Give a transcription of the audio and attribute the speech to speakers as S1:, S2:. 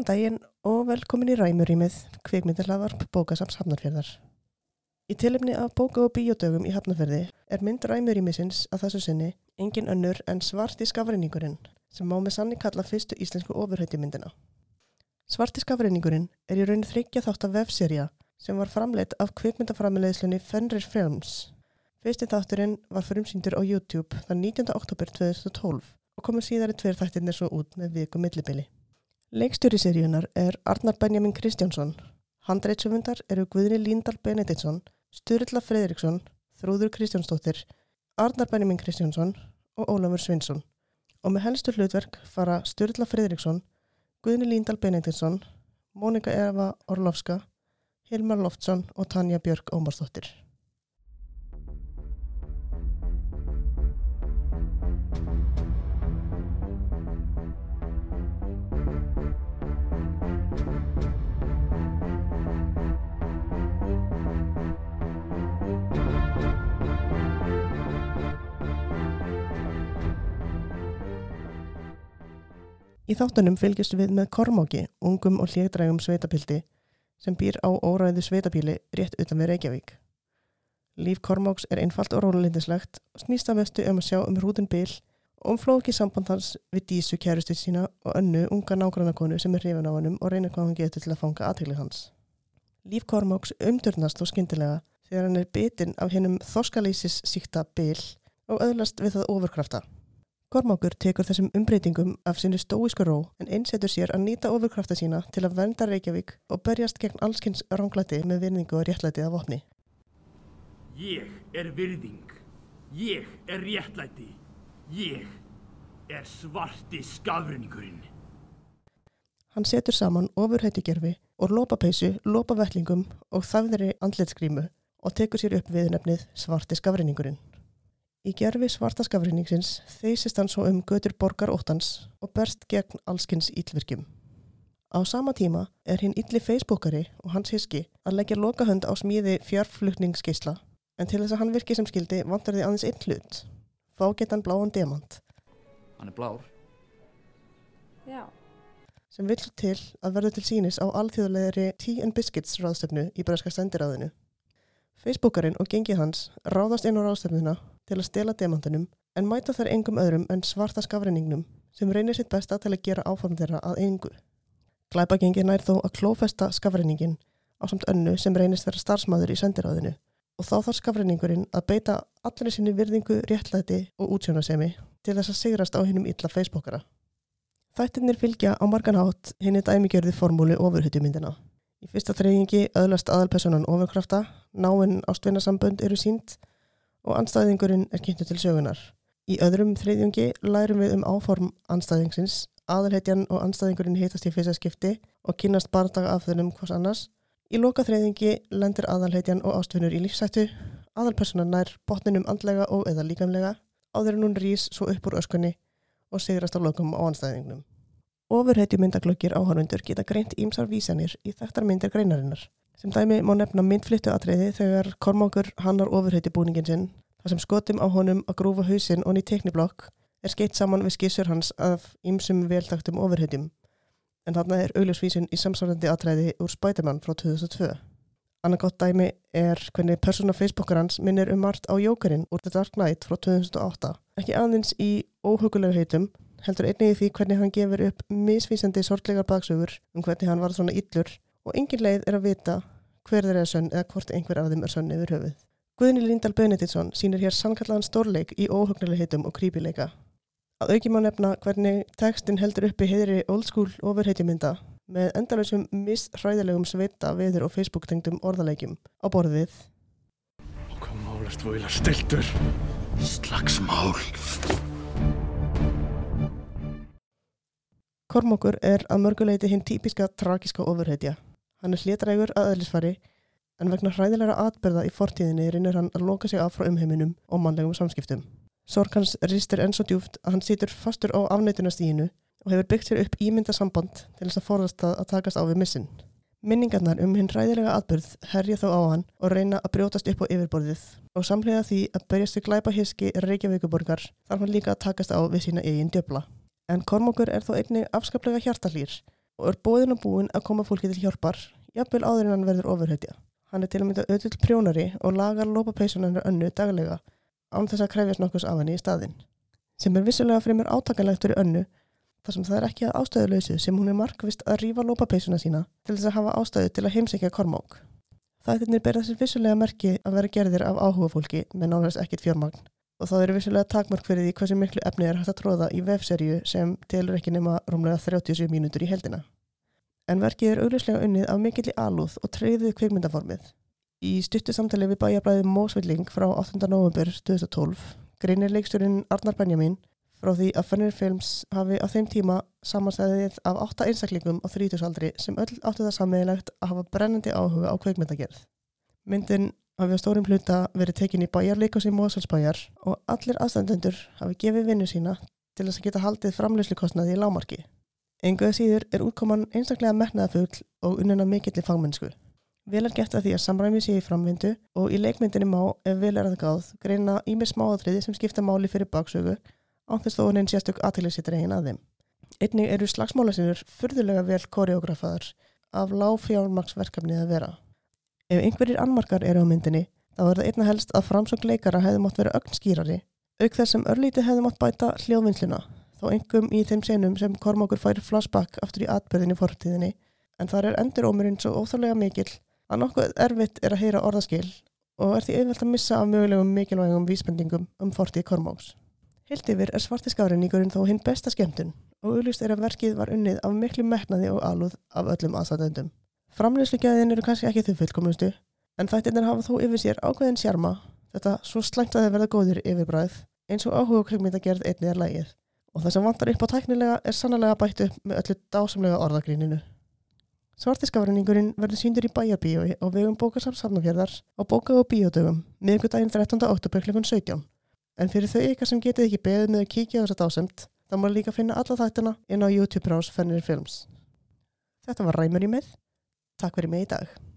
S1: Góðan daginn og velkomin í Ræmurýmið, kvikmyndarlaðvarp bókasams Hafnarfjörðar. Í tilefni af bóka- og bíodögum í Hafnarfjörði er mynd Ræmurýmisins að þessu sinni engin önnur en svarti skafreiningurinn sem má með sannig kalla fyrstu íslensku ofurhættjumyndina. Svarti skafreiningurinn er í raun þryggja þátt af vefserja sem var framleitt af kvikmyndaframileðslunni Fenrir Films. Fyrsti þátturinn var frumsýndur á YouTube þann 19. oktober 2012 og komur síðari tveir þættirnir svo út með viku millibili. Leikstjóri seríunar er Arnar Benjamin Kristjánsson. Handreitsöfundar eru Guðni Líndal Benediktsson, Sturilla Fredriksson, Þrúður Kristjánsdóttir, Arnar Benjamin Kristjánsson og Ólafur Svinsson. Og með helstu hlutverk fara Sturilla Fredriksson, Guðni Líndal Benediktsson, Mónika Eva Orlovska, Hilmar Loftsson og Tanja Björk Ómarsdóttir. Í þáttunum fylgjast við með Kormáki, ungum og hljegdrægum sveitapildi sem býr á óræðu sveitapíli rétt utan við Reykjavík. Líf Kormáks er einfalt og rónulindislegt og snýst að mestu um að sjá um hrútin bil og um flóki sambandans við dísu kærustu sína og önnu unga nágrannakonu sem er hrifin á hannum og reynir hvað hann getur til að fanga aðtegli hans. Líf Kormáks umdurnast og skyndilega þegar hann er bitinn af hennum þoskalýsis síkta bil og öðlast við það ofurkrafta. Kormákur tekur þessum umbreytingum af sinni stóíska ró en einsetur sér að nýta ofurkrafta sína til að vernda Reykjavík og berjast gegn allskynns ránglæti með virðingu og réttlæti af vopni.
S2: Ég er virðing. Ég er réttlæti. Ég er svarti skafrenningurinn.
S1: Hann setur saman ofurhættigerfi og lópapeysu, lópavettlingum og þafðri andletsgrímu og tekur sér upp viðnefnið svarti skafrenningurinn. Í gerfi svarta skafrinningsins þeysist hann svo um götur borgar óttans og berst gegn allskynns íllvirkjum. Á sama tíma er hinn ylli Facebookari og hans hiski að leggja lokahönd á smíði fjárflutningsgeisla en til þess að hann virki sem skildi vantar því aðeins einn hlut. Fá getan bláan demant
S3: Hann er blár.
S4: Já,
S1: sem vill til að verður til sínis á alþjóðlegri Tea and Biscuits ráðstöfnu í Breska sendiráðinu. Facebookarinn og gengi hans ráðast inn á ráðstöfnuna til að stela demantunum en mæta þær engum öðrum en svarta skafreiningnum sem reynir sitt besta til að gera áform þeirra að engu. Glæpagengi nær þó að klófesta skafreiningin á samt önnu sem reynist vera starfsmæður í sendiráðinu og þá þarf skafreiningurinn að beita allir sinni virðingu, réttlæti og útsjónasemi til þess að sigrast á hinnum illa Facebookara. Þættirnir fylgja á margan hátt hinni dæmigjörði formúli ofurhutjumyndina. Í fyrsta þreyingi öðlast aðalpersonan ofurkrafta, náinn ástvinnasambönd eru sínt og anstæðingurinn er kynntu til sögunar. Í öðrum þriðjungi lærum við um áform anstæðingsins, aðalhetjan og anstæðingurinn hitast í fyrsta skipti og kynast bardaga afþunum hvers annars. Í loka þriðjungi lendir aðalhetjan og ástvinnur í lífsættu, aðalpersonan nær botninum andlega og eða líkamlega, áður en hún rýs svo upp úr öskunni og sigrast á lokum á anstæðingnum. Ofurhetju myndaglöggir áhörundur geta greint ímsar vísanir í þekktar myndir greinarinnar. Sem dæmi má nefna myndflyttu atriði þegar Kormákur hannar ofurhetju búningin sinn, þar sem skotum á honum að grúfa hausinn og ný tekniblokk er skeitt saman við skissur hans af ímsum veltaktum ofurhetjum. En þarna er augljósvísin í samsvarandi atriði úr Spiderman frá 2002. Annað gott dæmi er hvernig persóna Facebookar hans minnir um margt á Jókerinn úr The Dark Knight frá 2008. Ekki aðeins í óhugulega heitum, heldur einnig í því hvernig hann gefur upp misvísandi sorglegar baksögur um hvernig hann var svona illur og engin leið er að vita hver þeir er sönn eða hvort einhver af þeim er sönn yfir höfuð. Guðni Líndal Benediktsson sínir hér sannkallaðan stórleik í óhugulega heitum og krípileika. Að auki má nefna hvernig textin heldur uppi heiðri old school ofurheitjumynda með endalausum misræðilegum sveita viður og Facebook tengdum orðalegjum á borðið
S2: hvað málast þú illa stiltur? Slagsmál.
S1: Kormokur er að mörguleiti hinn típiska tragiska ofurheitja. Hann er hlétrægur að eðlisfari en vegna hræðilega atbyrða í fortíðinni reynir hann að loka sig af frá umheiminum og mannlegum samskiptum. Sorg hans ristir enn svo djúft að hann situr fastur á afnætunastíginu og hefur byggt sér upp ímyndasamband til þess að forðast að takast á við missin. Minningarnar um hinn ræðilega atbyrð herja þó á hann og reyna að brjótast upp á yfirborðið og samlega því að berjast við glæpa hiski Reykjavíkuborgar þarf hann líka að takast á við sína eigin djöfla. En Kormokur er þó einnig afskaplega hjartalýr og er bóðin og búin að koma fólki til hjálpar, jafnvel áður en hann verður ofurhetja. Hann er til að mynda öðull prjónari og lagar lópapeysunar önnu daglega án þess að krefjast nokkus af henni í staðinn. Sem er vissulega fremur átakanlegt fyrir önnu þar sem það er ekki að ástæðuleysu sem hún er markvist að rífa lópapeysuna sína til þess að hafa ástæðu til að heimsækja Kormák. Þættirnir ber þessir vissulega merki að vera gerðir af áhuga fólki með nánast ekkit fjármagn og það eru vissulega takmörk fyrir því hversu miklu efni er hægt að tróða í vefserju sem telur ekki nema rúmlega 37 mínútur í heldina. En verkið er augljóslega unnið af mikill í alúð og treyðið kvikmyndaformið. Í stuttu samtali við bæjabræði Mósvilling frá 8. november 2012 greinir leiksturinn Arnar Benjamin frá því að Fenrir Films hafi á þeim tíma samanstæðið af 8 einsaklingum á 30 aldri sem öll áttu það sammeðilegt að hafa brennandi áhuga á kveikmyndagerð. Myndin hafi á stórum hluta verið tekin í bæjarleikus í Mósalsbæjar og allir aðstandendur hafi gefið vinnu sína til þess að geta haldið framleyslukostnaði í lámarki. Enguða síður er útkoman einstaklega metnaðafull og unnuna mikill í fangmennsku. Vel er gett að því að samræmi sé í framvindu og í leikmyndinni má, ef vel er að gáð, greina ímið smáatriði sem skipta máli fyrir baksögu ánþess þó hún einn sérstök aðtæklusittir eigin að þeim. Einnig eru slagsmálasinur fyrðulega vel koreografaðar af láfjármaksverkefnið að vera. Ef einhverjir annmarkar eru á myndinni, þá er það einna helst að framsöng leikara hefði mátt vera ögn skýrari, auk þess sem örlítið hefði mátt bæta hljóðvinnsluna, þá engum í þeim senum sem Kormákur fær flashback aftur í atbyrðinni fortíðinni, en þar er endurómurinn svo óþálega mikil að nokkuð erfitt er að heyra orðaskil og er því auðvelt að missa af mögulegum mikilvægum vísbendingum um fortíð Kormáks. Hilt yfir er svartiskárinníkurinn þó hinn besta skemmtun og auðvist er að verkið var unnið af miklu metnaði og alúð af öllum aðstæðendum. Framleyslugjæðin eru kannski ekki þau fullkomlustu, en þættirnir hafa þó yfir sér ákveðin sjarma, þetta svo slæmt að þeir verða góðir yfirbræð, eins og áhuga kveikmynda gerð einnig er lægið. Og það sem vantar upp á tæknilega er sannlega bætt upp með öllu dásamlega orðagríninu. Svartiskafræningurinn verður síndur í bæjarbíói og vegum bókasafnsafnafjörðar á bóka- og bíódögum miðugudaginn 13. oktober kl. 17. En fyrir þau ykkar sem getið ekki beðið með að kíkja á þess að dásamt, þá má líka finna alla þættina inn á YouTube-rás Fennir Films. Þetta var Ræmur í með. Takk fyrir mig í dag.